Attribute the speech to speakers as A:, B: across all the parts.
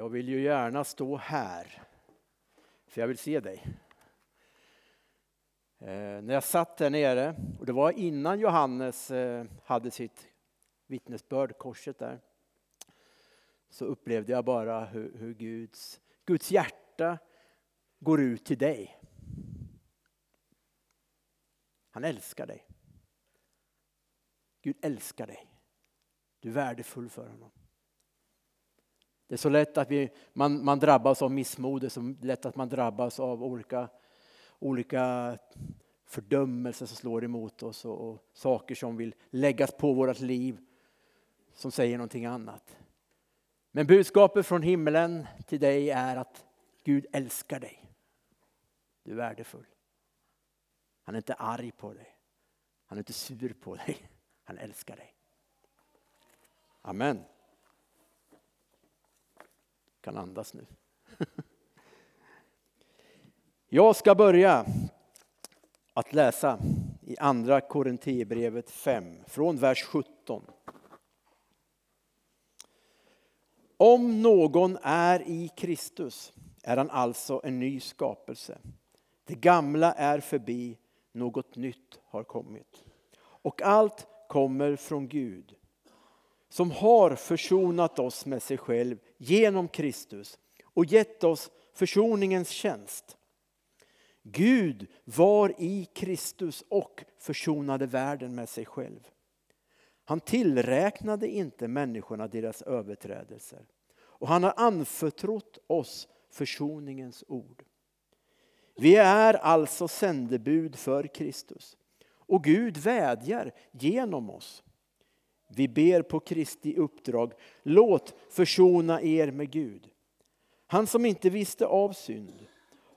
A: Jag vill ju gärna stå här, för jag vill se dig. Eh, när jag satt där nere, och det var innan Johannes eh, hade sitt vittnesbörd, korset där, så upplevde jag bara hur, hur Guds, Guds hjärta går ut till dig. Han älskar dig. Gud älskar dig. Du är värdefull för honom. Det är så lätt att vi, man, man drabbas av missmod, det är så lätt att man drabbas av olika, olika fördömelser som slår emot oss och, och saker som vill läggas på vårt liv som säger någonting annat. Men budskapet från himlen till dig är att Gud älskar dig. Du är värdefull. Han är inte arg på dig. Han är inte sur på dig. Han älskar dig. Amen. Du kan andas nu. Jag ska börja att läsa i andra Korinthierbrevet 5 från vers 17. Om någon är i Kristus är han alltså en ny skapelse. Det gamla är förbi, något nytt har kommit. Och allt kommer från Gud som har försonat oss med sig själv genom Kristus och gett oss försoningens tjänst. Gud var i Kristus och försonade världen med sig själv. Han tillräknade inte människorna deras överträdelser och han har anförtrott oss försoningens ord. Vi är alltså sändebud för Kristus och Gud vädjar genom oss. Vi ber på Kristi uppdrag, låt försona er med Gud. Han som inte visste av synd,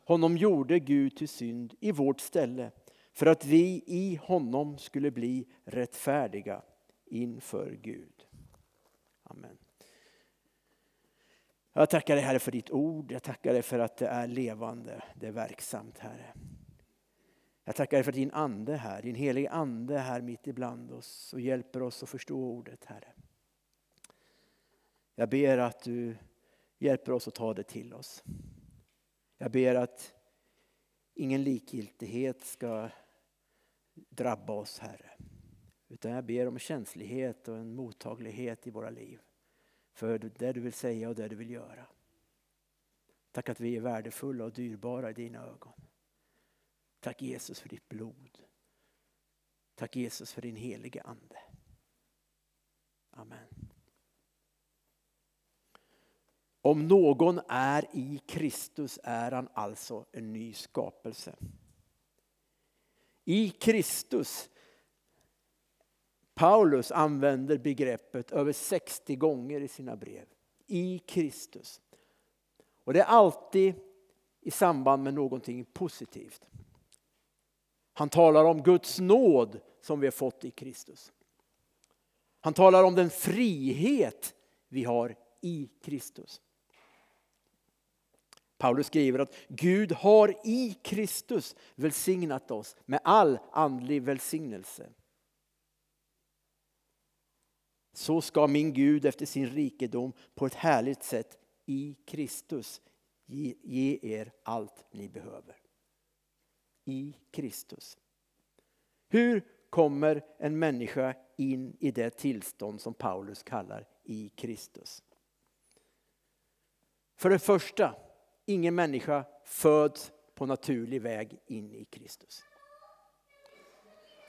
A: honom gjorde Gud till synd i vårt ställe för att vi i honom skulle bli rättfärdiga inför Gud. Amen. Jag tackar dig Herre för ditt ord, jag tackar dig för att det är levande, det är verksamt Herre. Jag tackar dig för din ande här, din heliga ande här mitt ibland oss och hjälper oss att förstå ordet Herre. Jag ber att du hjälper oss att ta det till oss. Jag ber att ingen likgiltighet ska drabba oss Herre. Utan jag ber om känslighet och en mottaglighet i våra liv. För det du vill säga och det du vill göra. Tack att vi är värdefulla och dyrbara i dina ögon. Tack Jesus för ditt blod. Tack Jesus för din helige Ande. Amen. Om någon är i Kristus är han alltså en ny skapelse. I Kristus Paulus använder begreppet över 60 gånger i sina brev. I Kristus. Och det är alltid i samband med någonting positivt. Han talar om Guds nåd som vi har fått i Kristus. Han talar om den frihet vi har i Kristus. Paulus skriver att Gud har i Kristus välsignat oss med all andlig välsignelse. Så ska min Gud efter sin rikedom på ett härligt sätt i Kristus ge, ge er allt ni behöver. I Kristus. Hur kommer en människa in i det tillstånd som Paulus kallar i Kristus? För det första, ingen människa föds på naturlig väg in i Kristus.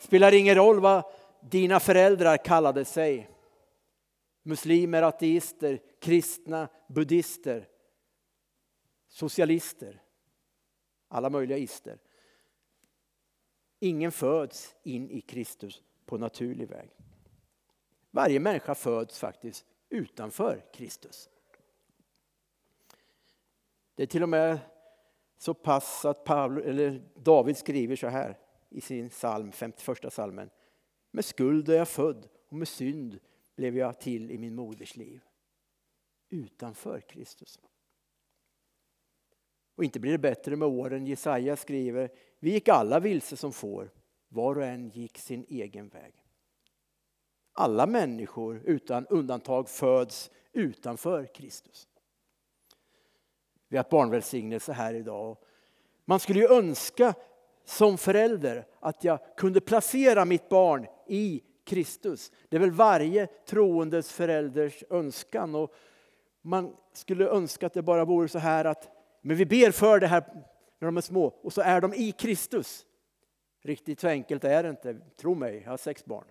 A: Spelar ingen roll vad dina föräldrar kallade sig muslimer, ateister, kristna, buddister, socialister, alla möjliga ister. Ingen föds in i Kristus på naturlig väg. Varje människa föds faktiskt utanför Kristus. Det är till och med så pass att Paul, eller David skriver så här i sin psalm, 51 salmen. Med skuld är jag född och med synd blev jag till i min moders liv. Utanför Kristus. Och inte blir det bättre med åren. Jesaja skriver, vi gick alla vilse som får, var och en gick sin egen väg. Alla människor utan undantag föds utanför Kristus. Vi har haft barnvälsignelse här idag. Man skulle ju önska som förälder att jag kunde placera mitt barn i Kristus. Det är väl varje troendes förälders önskan. Och man skulle önska att det bara vore så här att men vi ber för det här när de är små och så är de i Kristus. Riktigt så enkelt är det inte, tro mig, jag har sex barn.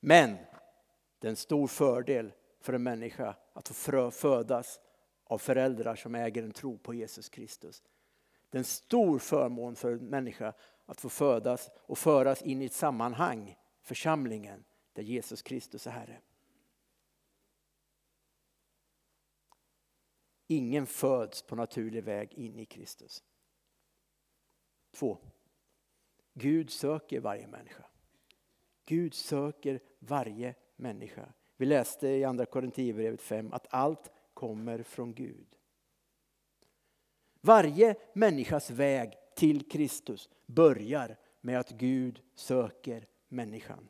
A: Men det är en stor fördel för en människa att få födas av föräldrar som äger en tro på Jesus Kristus. Det är en stor förmån för en människa att få födas och föras in i ett sammanhang, församlingen, där Jesus Kristus är Herre. Ingen föds på naturlig väg in i Kristus. Två. Gud söker varje människa. Gud söker varje människa. Vi läste i andra Korinthierbrevet 5 att allt kommer från Gud. Varje människas väg till Kristus börjar med att Gud söker människan.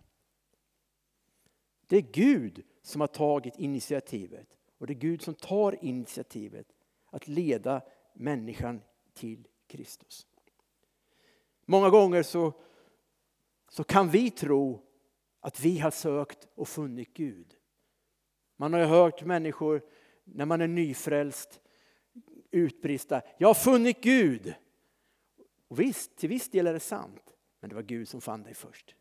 A: Det är Gud som har tagit initiativet och det är Gud som tar initiativet att leda människan till Kristus. Många gånger så, så kan vi tro att vi har sökt och funnit Gud. Man har ju hört människor när man är nyfrälst utbrista, jag har funnit Gud. Och visst, till viss del är det sant, men det var Gud som fann dig först.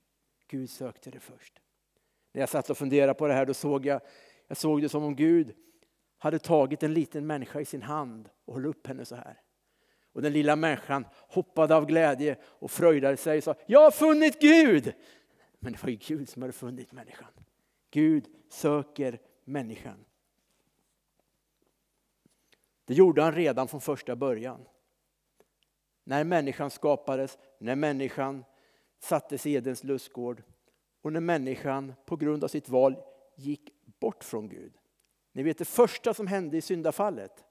A: Gud sökte dig först. När jag satt och funderade på det här då såg jag, jag såg det som om Gud hade tagit en liten människa i sin hand och höll upp henne så här. Och den lilla människan hoppade av glädje och fröjdade sig och sa, jag har funnit Gud! Men det var ju Gud som hade funnit människan. Gud söker människan. Det gjorde han redan från första början. När människan skapades, när människan sattes i Edens lustgård och när människan på grund av sitt val gick bort från Gud. Ni vet det första som hände i syndafallet,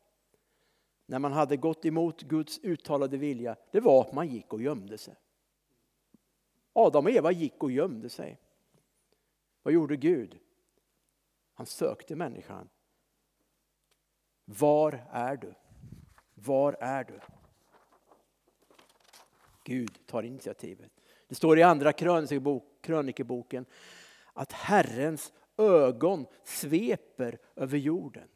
A: när man hade gått emot Guds uttalade vilja, det var att man gick och gömde sig. Adam och Eva gick och gömde sig. Vad gjorde Gud? Han sökte människan. Var är du? Var är du? Gud tar initiativet. Det står i andra krönikeboken att Herrens ögon sveper över jorden.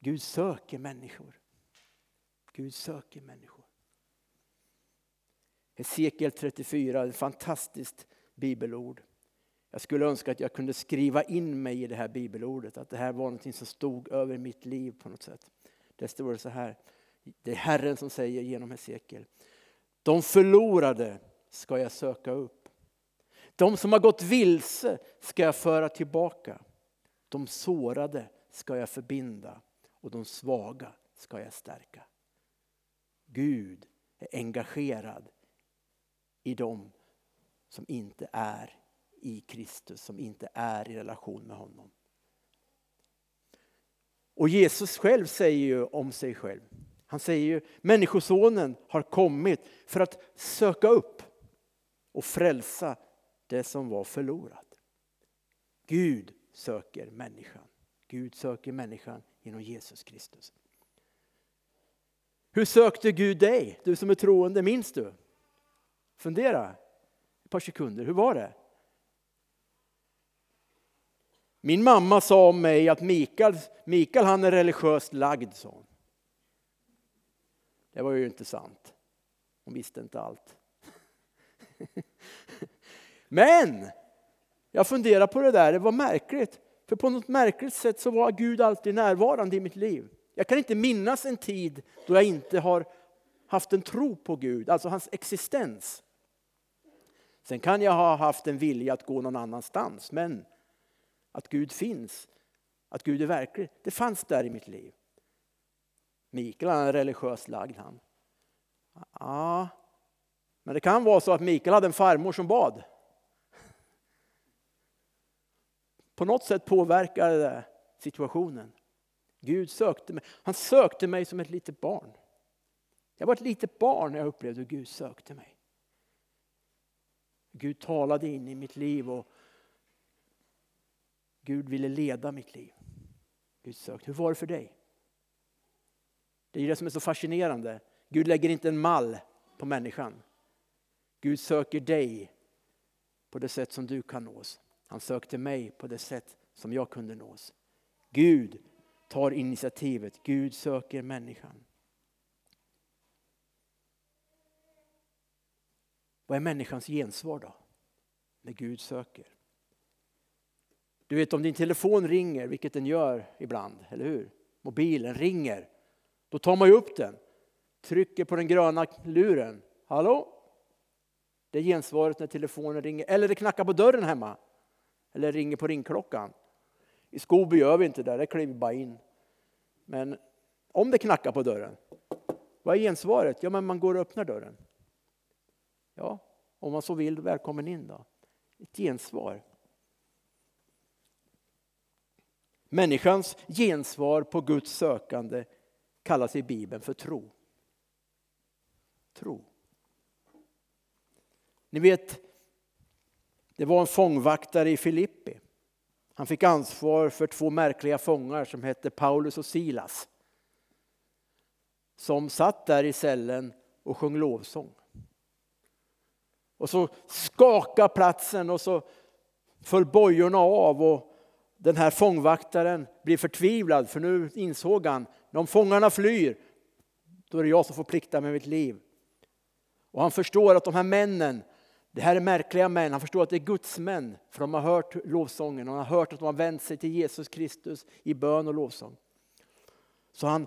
A: Gud söker människor. Gud söker människor. Hesekiel 34, ett fantastiskt bibelord. Jag skulle önska att jag kunde skriva in mig i det här bibelordet, att det här var något som stod över mitt liv på något sätt. Det står så här, det är Herren som säger genom Hesekiel. De förlorade ska jag söka upp. De som har gått vilse ska jag föra tillbaka. De sårade ska jag förbinda och de svaga ska jag stärka. Gud är engagerad i dem som inte är i Kristus, som inte är i relation med honom. Och Jesus själv säger ju om sig själv, han säger ju Människosonen har kommit för att söka upp och frälsa det som var förlorat. Gud söker människan. Gud söker människan genom Jesus Kristus. Hur sökte Gud dig, du som är troende? Minns du? Fundera ett par sekunder. Hur var det? Min mamma sa om mig att Mikael, Mikael han är religiöst lagd, sa hon. Det var ju inte sant. Hon visste inte allt. Men jag funderar på det där, det var märkligt. För på något märkligt sätt så var Gud alltid närvarande i mitt liv. Jag kan inte minnas en tid då jag inte har haft en tro på Gud, alltså hans existens. Sen kan jag ha haft en vilja att gå någon annanstans, men att Gud finns, att Gud är verklig, det fanns där i mitt liv. Mikael han är religiöst lagd han. Ja, men det kan vara så att Mikael hade en farmor som bad. På något sätt påverkade det situationen. Gud sökte mig. Han sökte mig som ett litet barn. Jag var ett litet barn när jag upplevde hur Gud sökte mig. Gud talade in i mitt liv och Gud ville leda mitt liv. Gud sökte. Hur var det för dig? Det är det som är så fascinerande. Gud lägger inte en mall på människan. Gud söker dig på det sätt som du kan nås. Han sökte mig på det sätt som jag kunde nås. Gud tar initiativet. Gud söker människan. Vad är människans gensvar då? När Gud söker. Du vet om din telefon ringer, vilket den gör ibland, eller hur? Mobilen ringer. Då tar man ju upp den, trycker på den gröna luren. Hallå? Det är gensvaret när telefonen ringer. Eller det knackar på dörren hemma. Eller ringer på ringklockan. I Skoby gör vi inte det, där kliver vi bara in. Men om det knackar på dörren, vad är gensvaret? Ja, men man går och öppnar dörren. Ja, om man så vill, välkommen in då. Ett gensvar. Människans gensvar på Guds sökande kallas i Bibeln för tro. Tro. Ni vet, det var en fångvaktare i Filippi. Han fick ansvar för två märkliga fångar som hette Paulus och Silas. Som satt där i cellen och sjöng lovsång. Och så skakade platsen och så föll bojorna av och den här fångvaktaren blir förtvivlad för nu insåg han, om fångarna flyr, då är det jag som får plikta med mitt liv. Och han förstår att de här männen, det här är märkliga män, han förstår att det är Guds män, för de har hört lovsången och han har hört att de har vänt sig till Jesus Kristus i bön och lovsång. Så han,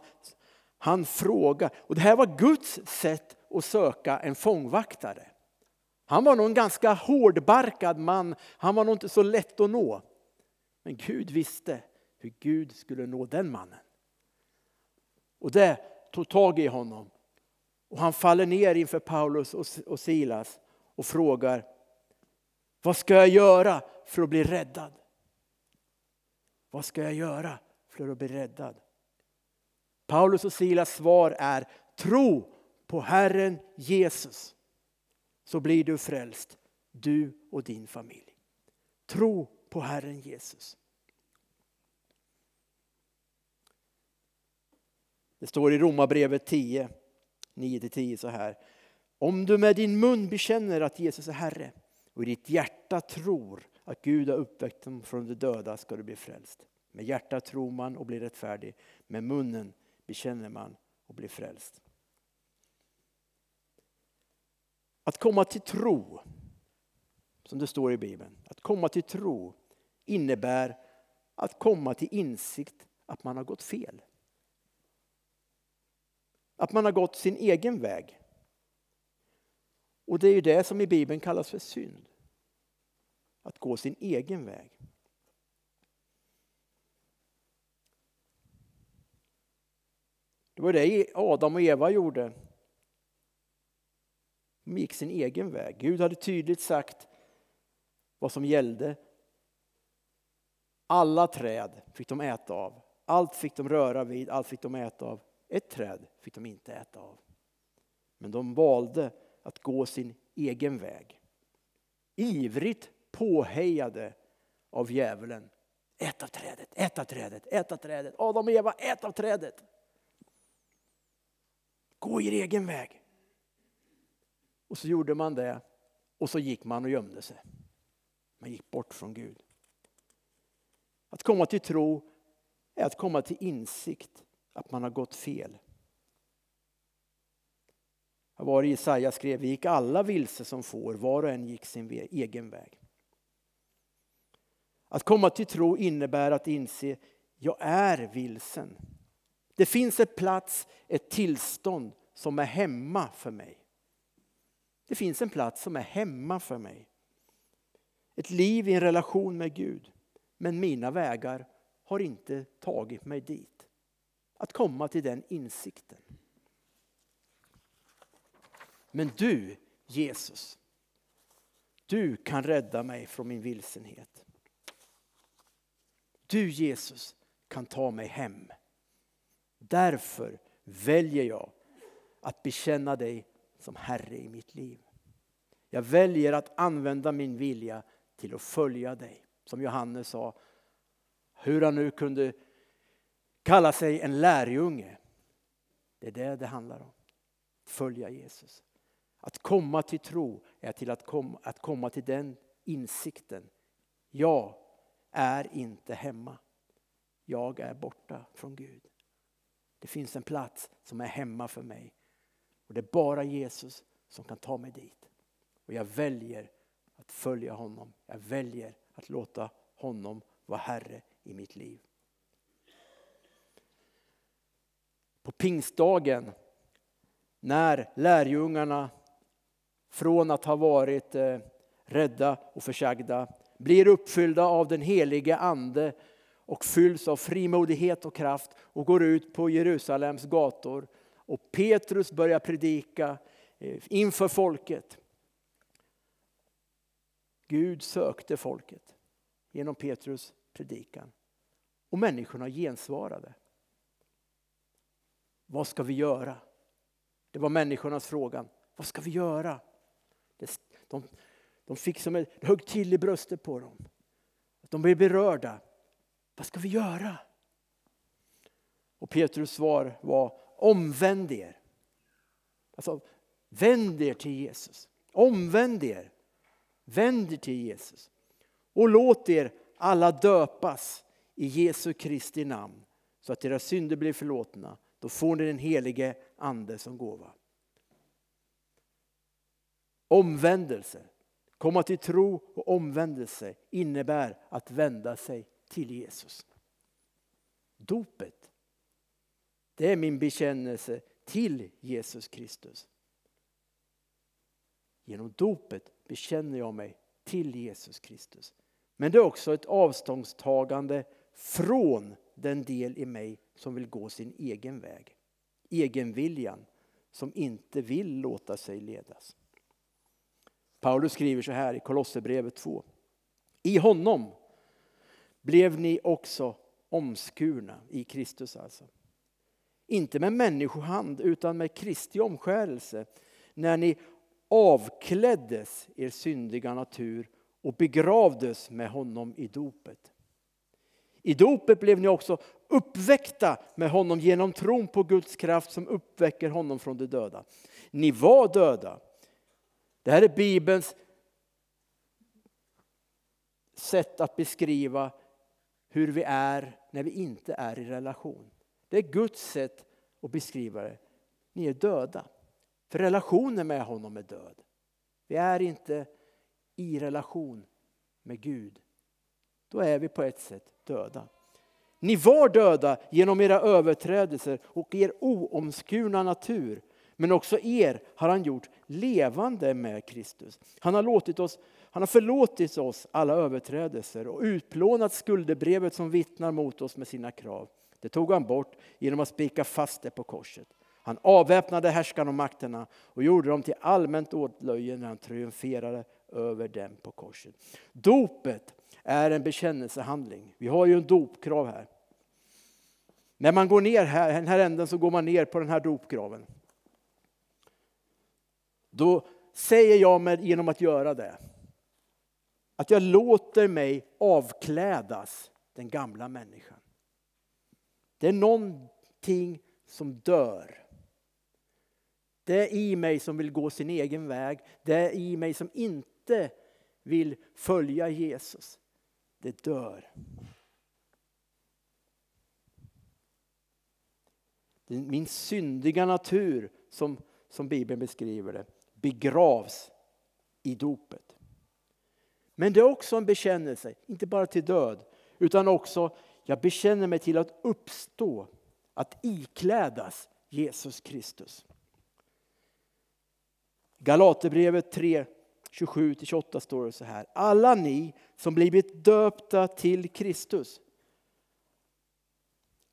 A: han frågar, och det här var Guds sätt att söka en fångvaktare. Han var nog en ganska hårdbarkad man, han var nog inte så lätt att nå. Men Gud visste hur Gud skulle nå den mannen. Och det tog tag i honom. Och han faller ner inför Paulus och Silas och frågar Vad ska jag göra för att bli räddad? Vad ska jag göra för att bli räddad? Paulus och Silas svar är Tro på Herren Jesus så blir du frälst, du och din familj. Tro på Herren Jesus. Det står i Romarbrevet 10, 9-10 så här. Om du med din mun bekänner att Jesus är Herre och i ditt hjärta tror att Gud har uppväckt dem från de döda ska du bli frälst. Med hjärtat tror man och blir rättfärdig, med munnen bekänner man och blir frälst. Att komma till tro, som det står i Bibeln, att komma till tro innebär att komma till insikt att man har gått fel. Att man har gått sin egen väg. Och det är ju det som i Bibeln kallas för synd. Att gå sin egen väg. Det var det Adam och Eva gjorde. De gick sin egen väg. Gud hade tydligt sagt vad som gällde. Alla träd fick de äta av. Allt fick de röra vid, allt fick de äta av. Ett träd fick de inte äta av. Men de valde att gå sin egen väg. Ivrigt påhejade av djävulen. Ät av trädet, ät av trädet, ät av trädet. Adam och Eva, ät av trädet. Gå er egen väg. Och så gjorde man det och så gick man och gömde sig. Man gick bort från Gud. Att komma till tro är att komma till insikt att man har gått fel. Var det Jesaja skrev? Vi gick alla vilse som får, var och en gick sin egen väg. Att komma till tro innebär att inse, jag är vilsen. Det finns ett plats, ett tillstånd som är hemma för mig. Det finns en plats som är hemma för mig. Ett liv i en relation med Gud. Men mina vägar har inte tagit mig dit. Att komma till den insikten. Men du, Jesus, du kan rädda mig från min vilsenhet. Du, Jesus, kan ta mig hem. Därför väljer jag att bekänna dig som Herre i mitt liv. Jag väljer att använda min vilja till att följa dig. Som Johannes sa, hur han nu kunde Kalla sig en lärjunge. Det är det det handlar om. Följa Jesus. Att komma till tro är till att komma, att komma till den insikten. Jag är inte hemma. Jag är borta från Gud. Det finns en plats som är hemma för mig. Och Det är bara Jesus som kan ta mig dit. Och jag väljer att följa honom. Jag väljer att låta honom vara Herre i mitt liv. På pingstdagen när lärjungarna från att ha varit eh, rädda och försagda blir uppfyllda av den helige ande och fylls av frimodighet och kraft och går ut på Jerusalems gator. Och Petrus börjar predika eh, inför folket. Gud sökte folket genom Petrus predikan. Och människorna gensvarade. Vad ska vi göra? Det var människornas fråga. Vad ska vi göra? De, de fick som ett högt till i bröstet på dem. De blev berörda. Vad ska vi göra? Och Petrus svar var omvänd er. Alltså, vänd er till Jesus. Omvänd er. Vänd er till Jesus. Och låt er alla döpas i Jesu Kristi namn så att era synder blir förlåtna. Då får ni den helige ande som gåva. Omvändelse, komma till tro och omvändelse innebär att vända sig till Jesus. Dopet, det är min bekännelse till Jesus Kristus. Genom dopet bekänner jag mig till Jesus Kristus. Men det är också ett avståndstagande från den del i mig som vill gå sin egen väg. Egenviljan som inte vill låta sig ledas. Paulus skriver så här i Kolosserbrevet 2. I honom blev ni också omskurna, i Kristus alltså. Inte med människohand utan med Kristi omskärelse när ni avkläddes er syndiga natur och begravdes med honom i dopet. I dopet blev ni också uppväckta med honom genom tron på Guds kraft som uppväcker honom från de döda. Ni var döda. Det här är Bibelns sätt att beskriva hur vi är när vi inte är i relation. Det är Guds sätt att beskriva det. Ni är döda. För relationen med honom är död. Vi är inte i relation med Gud. Då är vi på ett sätt döda. Ni var döda genom era överträdelser och er oomskurna natur. Men också er har han gjort levande med Kristus. Han har, låtit oss, han har förlåtit oss alla överträdelser och utplånat skuldebrevet som vittnar mot oss med sina krav. Det tog han bort genom att spika fast det på korset. Han avväpnade härskarna och makterna och gjorde dem till allmänt åtlöje när han triumferade över dem på korset. Dopet är en bekännelsehandling. Vi har ju en dopkrav här. När man går ner här, den här änden så går man ner på den här dopgraven. Då säger jag med, genom att göra det att jag låter mig avklädas den gamla människan. Det är någonting som dör. Det är i mig som vill gå sin egen väg. Det är i mig som inte vill följa Jesus. Det dör. Min syndiga natur, som, som Bibeln beskriver det, begravs i dopet. Men det är också en bekännelse, inte bara till död, utan också jag bekänner mig till att uppstå, att iklädas Jesus Kristus. Galaterbrevet 3, 27-28 står det så här. Alla ni som blivit döpta till Kristus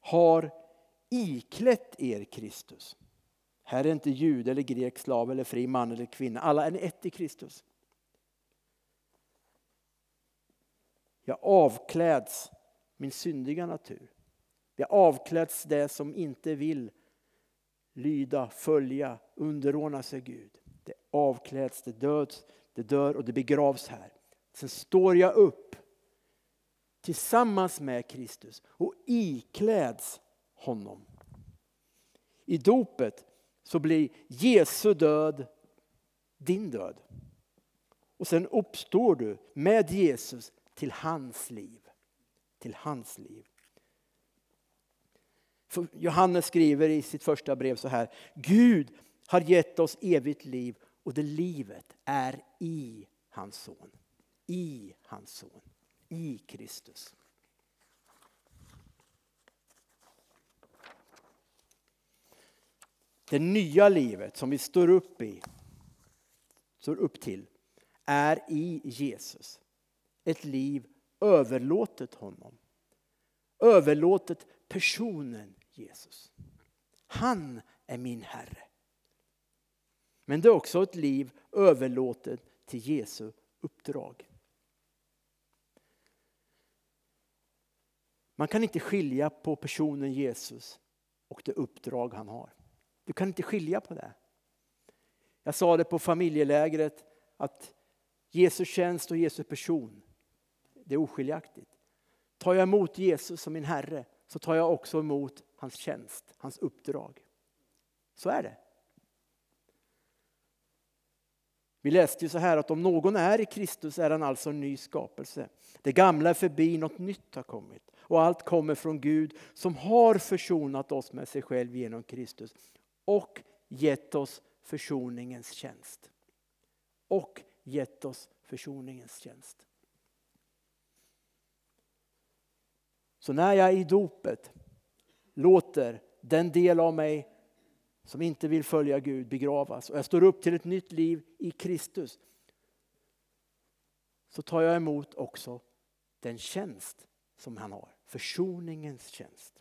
A: har iklätt er Kristus. Här är inte jud eller grek, slav eller fri, man eller kvinna. Alla är ett i Kristus. Jag avkläds min syndiga natur. Jag avkläds det som inte vill lyda, följa, underordna sig Gud. Det avkläds, det döds, det dör och det begravs här. Sen står jag upp tillsammans med Kristus och ikläds honom. I dopet så blir Jesu död din död. Och sen uppstår du med Jesus till hans liv. Till hans liv. För Johannes skriver i sitt första brev så här. Gud har gett oss evigt liv och det livet är i hans son. I hans son. I Kristus. Det nya livet som vi står upp i, står upp till, är i Jesus. Ett liv överlåtet honom. Överlåtet personen Jesus. Han är min Herre. Men det är också ett liv överlåtet till Jesu uppdrag. Man kan inte skilja på personen Jesus och det uppdrag han har. Du kan inte skilja på det. Jag sa det på familjelägret att Jesu tjänst och Jesu person, det är oskiljaktigt. Tar jag emot Jesus som min Herre så tar jag också emot hans tjänst, hans uppdrag. Så är det. Vi läste ju så här att om någon är i Kristus är han alltså en ny skapelse. Det gamla är förbi, något nytt har kommit. Och allt kommer från Gud som har försonat oss med sig själv genom Kristus och gett oss försoningens tjänst. Och gett oss försoningens tjänst. Så när jag i dopet låter den del av mig som inte vill följa Gud begravas och jag står upp till ett nytt liv i Kristus så tar jag emot också den tjänst som han har, försoningens tjänst.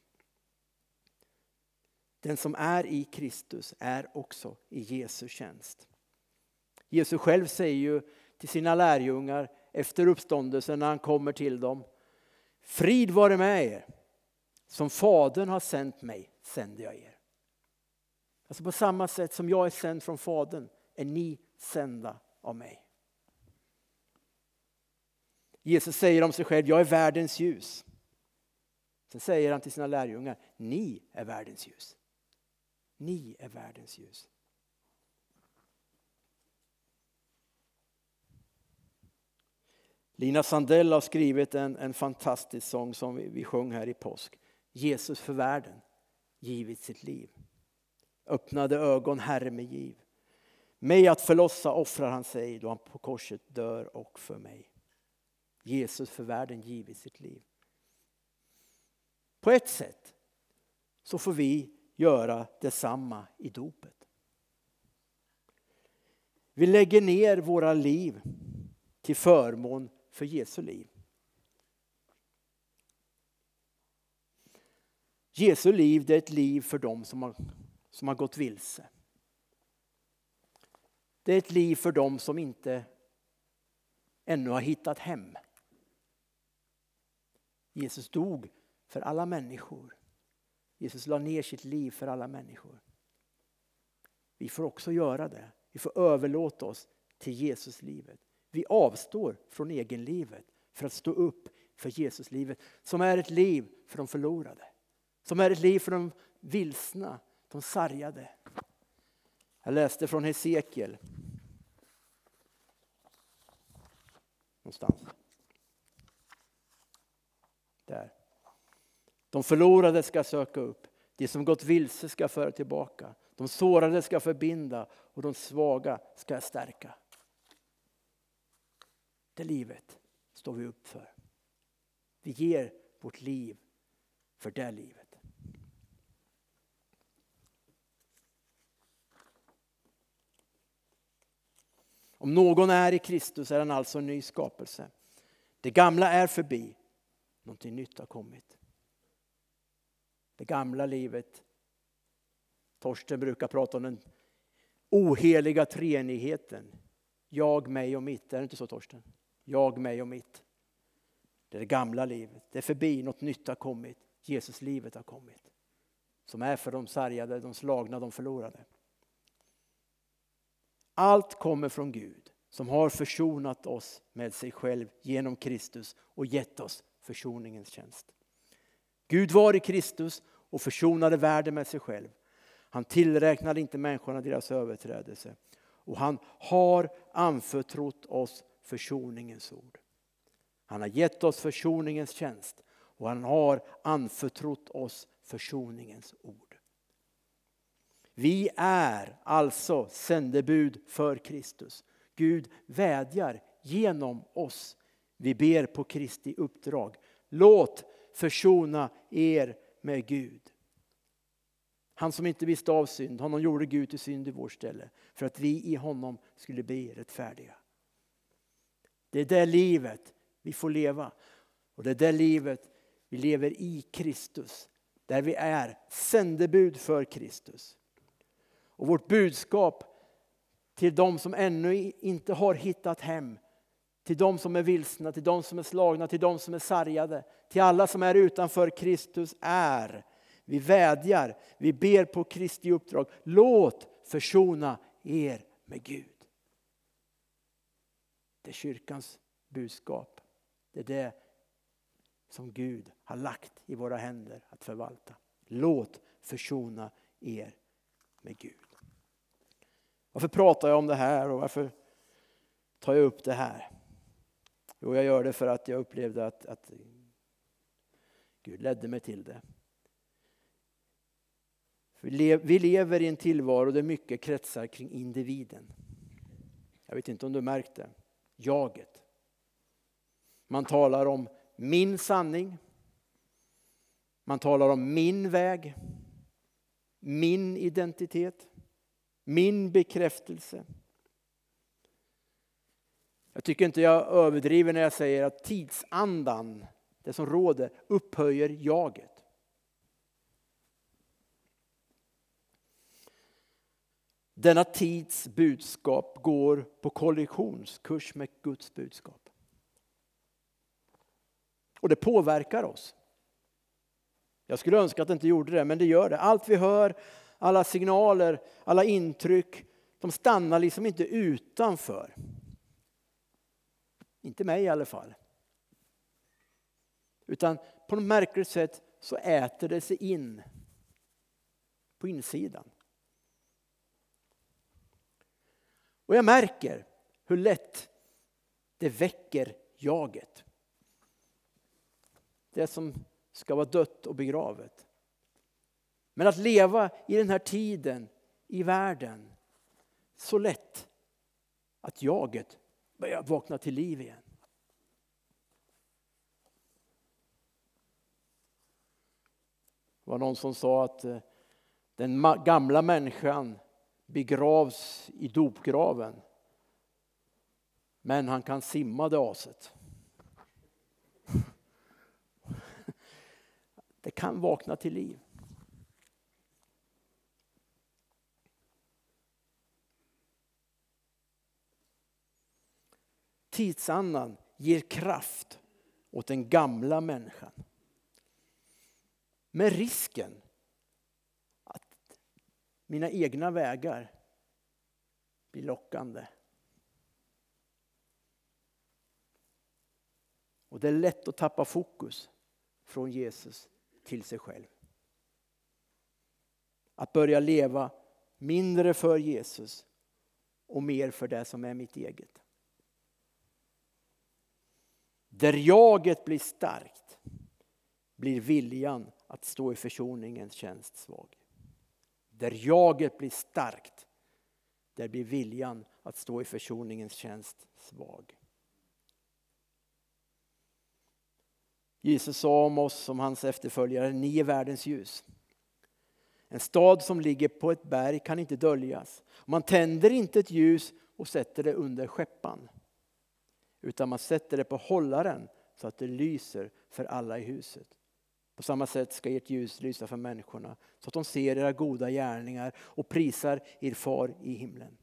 A: Den som är i Kristus är också i Jesu tjänst. Jesus själv säger ju till sina lärjungar efter uppståndelsen när han kommer till dem. Frid vare med er. Som Fadern har sänt mig sänder jag er. Alltså på samma sätt som jag är sänd från Fadern är ni sända av mig. Jesus säger om sig själv, jag är världens ljus. Sen säger han till sina lärjungar, ni är världens ljus. Ni är världens ljus. Lina Sandell har skrivit en, en fantastisk sång som vi, vi sjöng här i påsk. Jesus för världen givit sitt liv. Öppnade ögon, Herre med giv. Mig att förlossa offrar han sig då han på korset dör och för mig. Jesus för världen givit sitt liv. På ett sätt så får vi göra detsamma i dopet. Vi lägger ner våra liv till förmån för Jesu liv. Jesu liv det är ett liv för dem som har, som har gått vilse. Det är ett liv för dem som inte ännu har hittat hem. Jesus dog för alla människor. Jesus la ner sitt liv för alla människor. Vi får också göra det. Vi får överlåta oss till Jesus livet. Vi avstår från egenlivet för att stå upp för Jesuslivet som är ett liv för de förlorade. Som är ett liv för de vilsna, de sargade. Jag läste från Hesekiel. Någonstans. Där. De förlorade ska söka upp, de som gått vilse ska föra tillbaka. De sårade ska förbinda och de svaga ska stärka. Det livet står vi upp för. Vi ger vårt liv för det livet. Om någon är i Kristus är han alltså en ny skapelse. Det gamla är förbi, någonting nytt har kommit. Det gamla livet, Torsten brukar prata om den oheliga treenigheten. Jag, mig och mitt, är det inte så Torsten? Jag, mig och mitt. Det är det gamla livet. Det är förbi, något nytt har kommit. Jesuslivet har kommit. Som är för de sargade, de slagna, de förlorade. Allt kommer från Gud som har försonat oss med sig själv genom Kristus och gett oss försoningens tjänst. Gud var i Kristus och försonade världen med sig själv. Han tillräknade inte människorna deras överträdelse. Och han har anförtrott oss försoningens ord. Han har gett oss försoningens tjänst och han har anförtrott oss försoningens ord. Vi är alltså sändebud för Kristus. Gud vädjar genom oss. Vi ber på Kristi uppdrag. Låt försona er med Gud. Han som inte visste av synd, honom gjorde Gud till synd i vårt ställe. För att vi i honom skulle bli rättfärdiga. Det är det livet vi får leva. Och det är det livet vi lever i Kristus. Där vi är sändebud för Kristus. Och vårt budskap till de som ännu inte har hittat hem, till de som är vilsna, till de som är slagna, till de som är sargade, till alla som är utanför Kristus är. Vi vädjar, vi ber på Kristi uppdrag. Låt försona er med Gud. Det är kyrkans budskap. Det är det som Gud har lagt i våra händer att förvalta. Låt försona er med Gud. Varför pratar jag om det här och varför tar jag upp det här? Jo, jag gör det för att jag upplevde att, att Gud ledde mig till det. Vi lever i en tillvaro där mycket kretsar kring individen. Jag vet inte om du märkt det. Jaget. Man talar om min sanning. Man talar om min väg. Min identitet. Min bekräftelse. Jag tycker inte jag överdriver när jag säger att tidsandan, det som råder, upphöjer jaget. Denna tids budskap går på kollisionskurs med Guds budskap. Och det påverkar oss. Jag skulle önska att det inte gjorde det, men det gör det. Allt vi hör, alla signaler, alla intryck, de stannar liksom inte utanför. Inte mig i alla fall. Utan på något märkligt sätt så äter det sig in på insidan. Och jag märker hur lätt det väcker jaget. Det som ska vara dött och begravet. Men att leva i den här tiden i världen så lätt att jaget börjar vakna till liv igen. Det var någon som sa att eh, den gamla människan begravs i dopgraven. Men han kan simma det aset. Det kan vakna till liv. Tidsandan ger kraft åt den gamla människan. Med risken att mina egna vägar blir lockande. Och det är lätt att tappa fokus från Jesus till sig själv. Att börja leva mindre för Jesus och mer för det som är mitt eget. Där jaget blir starkt blir viljan att stå i försoningens tjänst svag. Där jaget blir starkt, där blir viljan att stå i försoningens tjänst svag. Jesus sa om oss som hans efterföljare, ni är världens ljus. En stad som ligger på ett berg kan inte döljas. Man tänder inte ett ljus och sätter det under skeppan. Utan man sätter det på hållaren så att det lyser för alla i huset. På samma sätt ska ert ljus lysa för människorna så att de ser era goda gärningar och prisar er far i himlen.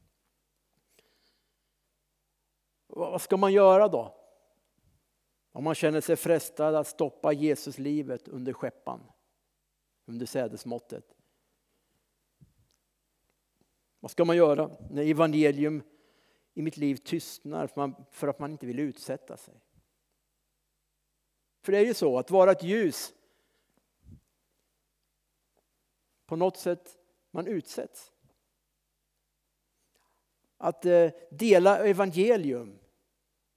A: Vad ska man göra då? Om man känner sig frestad att stoppa Jesus livet under skeppan, under sädesmåttet. Vad ska man göra när evangelium i mitt liv tystnar för att man inte vill utsätta sig? För det är ju så att vara ett ljus på något sätt man utsätts. Att eh, dela evangelium,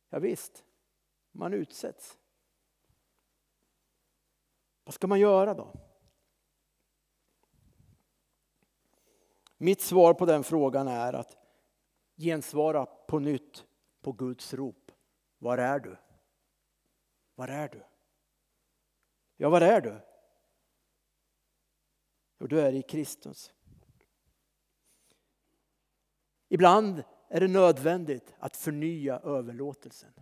A: ja, visst, man utsätts. Vad ska man göra då? Mitt svar på den frågan är att gensvara på nytt på Guds rop. Var är du? Var är du? Ja, var är du? Jo, du är i Kristus. Ibland är det nödvändigt att förnya överlåtelsen.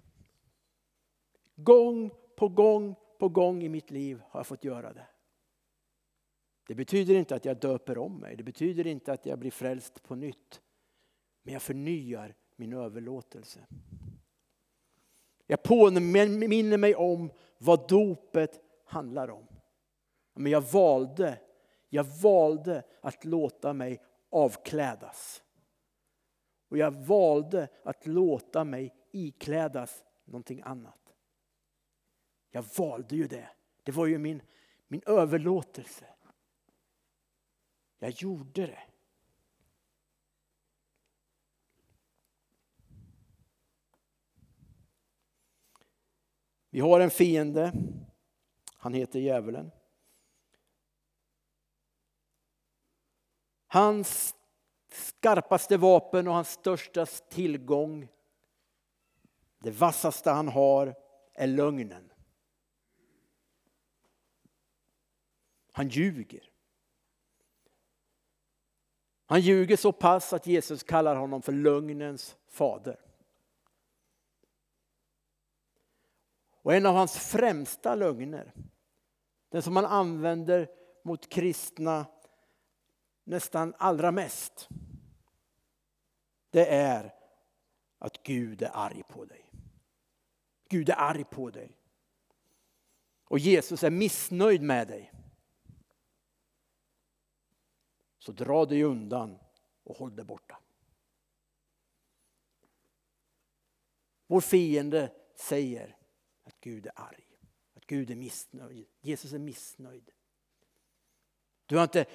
A: Gång på gång på gång i mitt liv har jag fått göra det. Det betyder inte att jag döper om mig, det betyder inte att jag blir frälst på nytt. Men jag förnyar min överlåtelse. Jag påminner mig om vad dopet handlar om. Men jag valde, jag valde att låta mig avklädas. Och jag valde att låta mig iklädas någonting annat. Jag valde ju det. Det var ju min, min överlåtelse. Jag gjorde det. Vi har en fiende. Han heter djävulen. Hans skarpaste vapen och hans största tillgång, det vassaste han har, är lögnen. Han ljuger. Han ljuger så pass att Jesus kallar honom för lögnens fader. Och en av hans främsta lögner, den som han använder mot kristna nästan allra mest, det är att Gud är arg på dig. Gud är arg på dig. Och Jesus är missnöjd med dig. Så dra dig undan och håll dig borta. Vår fiende säger att Gud är arg, att Gud är missnöjd. Jesus är missnöjd. Du, har inte,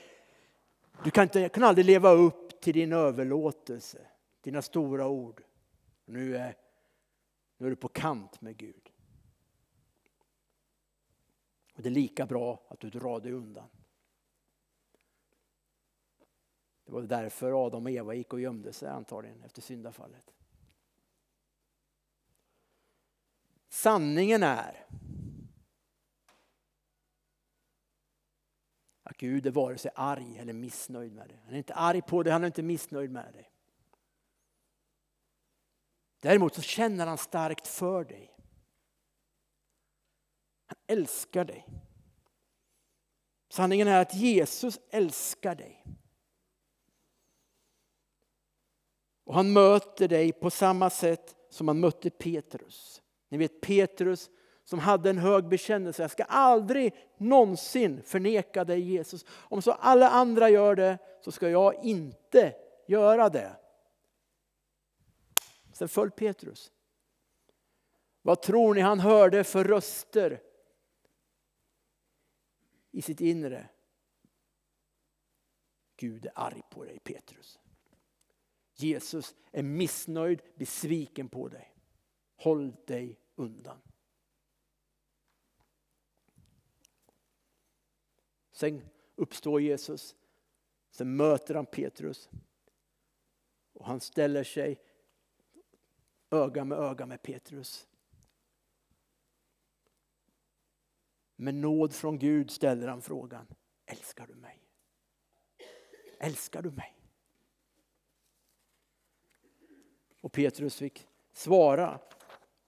A: du kan, inte, kan aldrig leva upp till din överlåtelse, dina stora ord. Nu är, nu är du på kant med Gud. Och Det är lika bra att du drar dig undan. Det var därför Adam och Eva gick och gömde sig antagligen efter syndafallet. Sanningen är att Gud är vare sig arg eller missnöjd med dig. Han är inte arg på dig, han är inte missnöjd med dig. Däremot så känner han starkt för dig. Han älskar dig. Sanningen är att Jesus älskar dig. Och han möter dig på samma sätt som han mötte Petrus. Ni vet Petrus som hade en hög bekännelse. Jag ska aldrig någonsin förneka dig Jesus. Om så alla andra gör det så ska jag inte göra det. Sen föll Petrus. Vad tror ni han hörde för röster i sitt inre? Gud är arg på dig Petrus. Jesus är missnöjd, besviken på dig. Håll dig undan. Sen uppstår Jesus. Sen möter han Petrus. Och han ställer sig öga med öga med Petrus. Med nåd från Gud ställer han frågan, älskar du mig? Älskar du mig? Och Petrus fick svara.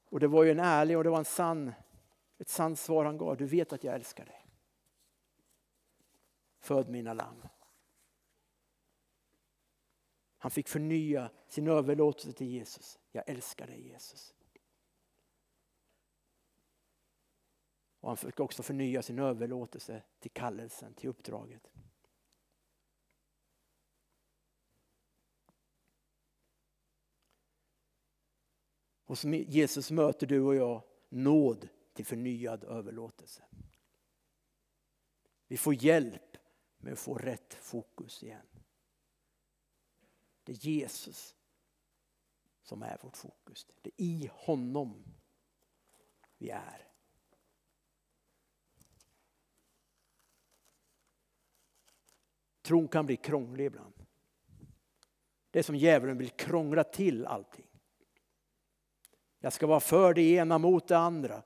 A: Och det var ju en ärlig och det var en sann, ett sant svar han gav. Du vet att jag älskar dig. Föd mina lamm. Han fick förnya sin överlåtelse till Jesus. Jag älskar dig Jesus. Och han fick också förnya sin överlåtelse till kallelsen, till uppdraget. Hos Jesus möter du och jag nåd till förnyad överlåtelse. Vi får hjälp med att få rätt fokus igen. Det är Jesus som är vårt fokus. Det är i honom vi är. Tron kan bli krånglig ibland. Det är som djävulen vill krångla till allting. Jag ska vara för det ena mot det andra.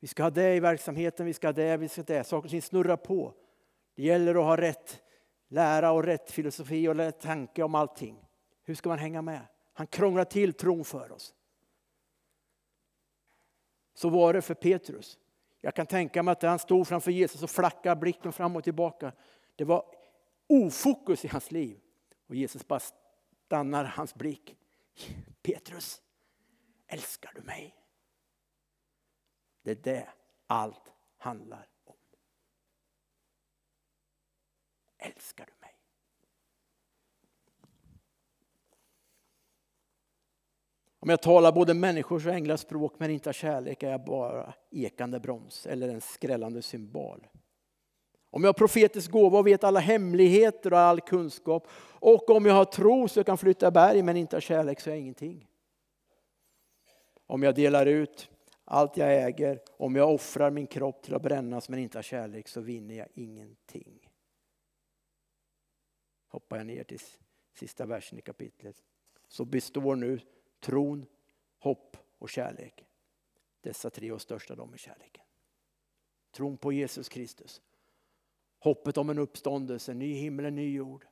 A: Vi ska ha det i verksamheten, vi ska ha det, vi ska ha det. Saker och ting snurrar på. Det gäller att ha rätt lära och rätt filosofi och rätt tanke om allting. Hur ska man hänga med? Han krånglar till tron för oss. Så var det för Petrus. Jag kan tänka mig att han stod framför Jesus och flackade blicken fram och tillbaka. Det var ofokus i hans liv. Och Jesus bara stannar hans blick. Petrus, älskar du mig? Det är det allt handlar om. Älskar du mig? Om jag talar både människors och änglars språk men inte har kärlek är jag bara ekande brons eller en skrällande symbol. Om jag har profetisk gåva och vet alla hemligheter och all kunskap och om jag har tro så jag kan flytta berg men inte har kärlek så är jag ingenting. Om jag delar ut allt jag äger, om jag offrar min kropp till att brännas men inte har kärlek så vinner jag ingenting. Hoppar jag ner till sista versen i kapitlet. Så består nu tron, hopp och kärlek. Dessa tre och största de är kärleken. Tron på Jesus Kristus. Hoppet om en uppståndelse, ny himmel, en ny jord.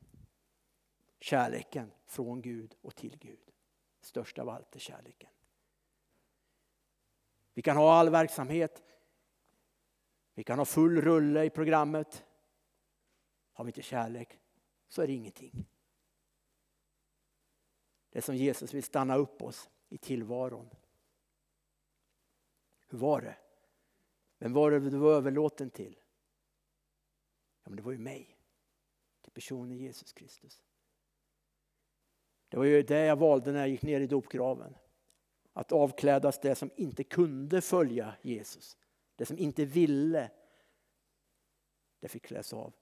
A: Kärleken från Gud och till Gud. Störst av allt är kärleken. Vi kan ha all verksamhet. Vi kan ha full rulle i programmet. Har vi inte kärlek så är det ingenting. Det är som Jesus vill stanna upp oss i tillvaron. Hur var det? Vem var det du var överlåten till? Ja, men det var ju mig. Till personen Jesus Kristus. Det var ju det jag valde när jag gick ner i dopgraven. Att avklädas det som inte kunde följa Jesus. Det som inte ville. Det fick kläs av.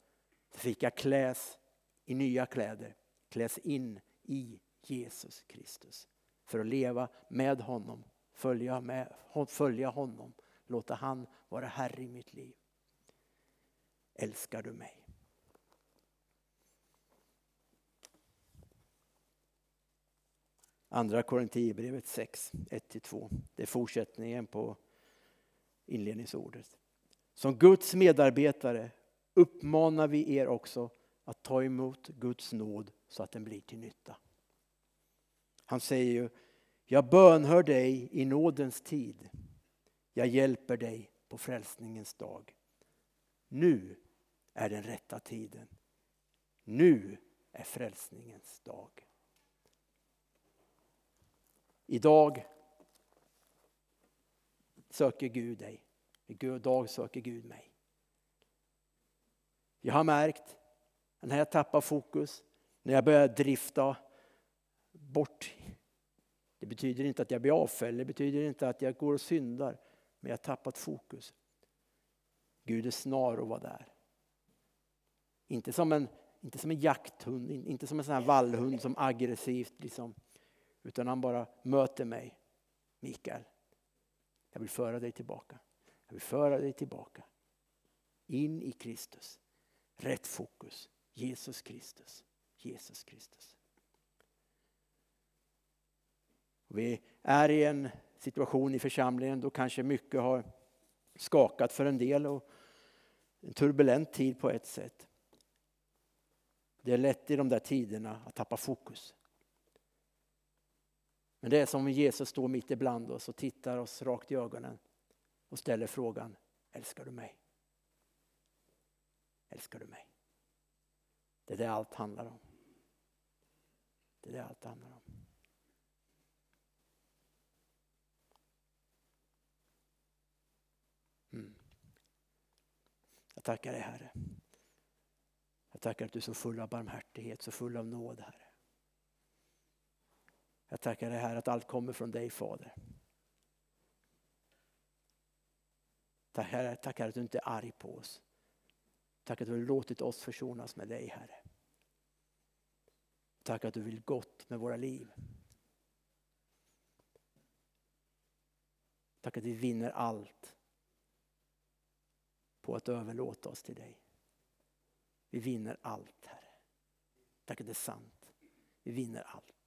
A: Det fick jag kläs i nya kläder. Kläs in i Jesus Kristus. För att leva med honom, följa, med, följa honom, låta han vara Herre i mitt liv. Älskar du mig? Andra Korinthierbrevet 6, 1-2. Det är fortsättningen på inledningsordet. Som Guds medarbetare uppmanar vi er också att ta emot Guds nåd så att den blir till nytta. Han säger ju, jag bönhör dig i nådens tid. Jag hjälper dig på frälsningens dag. Nu är den rätta tiden. Nu är frälsningens dag. Idag söker Gud dig. Idag söker Gud mig. Jag har märkt när jag tappar fokus, när jag börjar drifta bort. Det betyder inte att jag blir avfälld, det betyder inte att jag går och syndar. Men jag har tappat fokus. Gud är snar att vara där. Inte som en, inte som en jakthund, inte som en sån här vallhund som aggressivt liksom. Utan han bara möter mig. Mikael, jag vill föra dig tillbaka. Jag vill föra dig tillbaka. In i Kristus. Rätt fokus. Jesus Kristus. Jesus Kristus. Vi är i en situation i församlingen då kanske mycket har skakat för en del och en turbulent tid på ett sätt. Det är lätt i de där tiderna att tappa fokus. Men det är som om Jesus står mitt ibland oss och tittar oss rakt i ögonen och ställer frågan, älskar du mig? Älskar du mig? Det är det allt handlar om. Det är det allt handlar om. Mm. Jag tackar dig Herre. Jag tackar att du är så full av barmhärtighet, så full av nåd Herre. Jag tackar dig Herre att allt kommer från dig Fader. Tack Herre, att du inte är arg på oss. Tack att du har låtit oss försonas med dig Herre. Tack att du vill gott med våra liv. Tack att vi vinner allt på att överlåta oss till dig. Vi vinner allt Herre. Tack att det är sant. Vi vinner allt.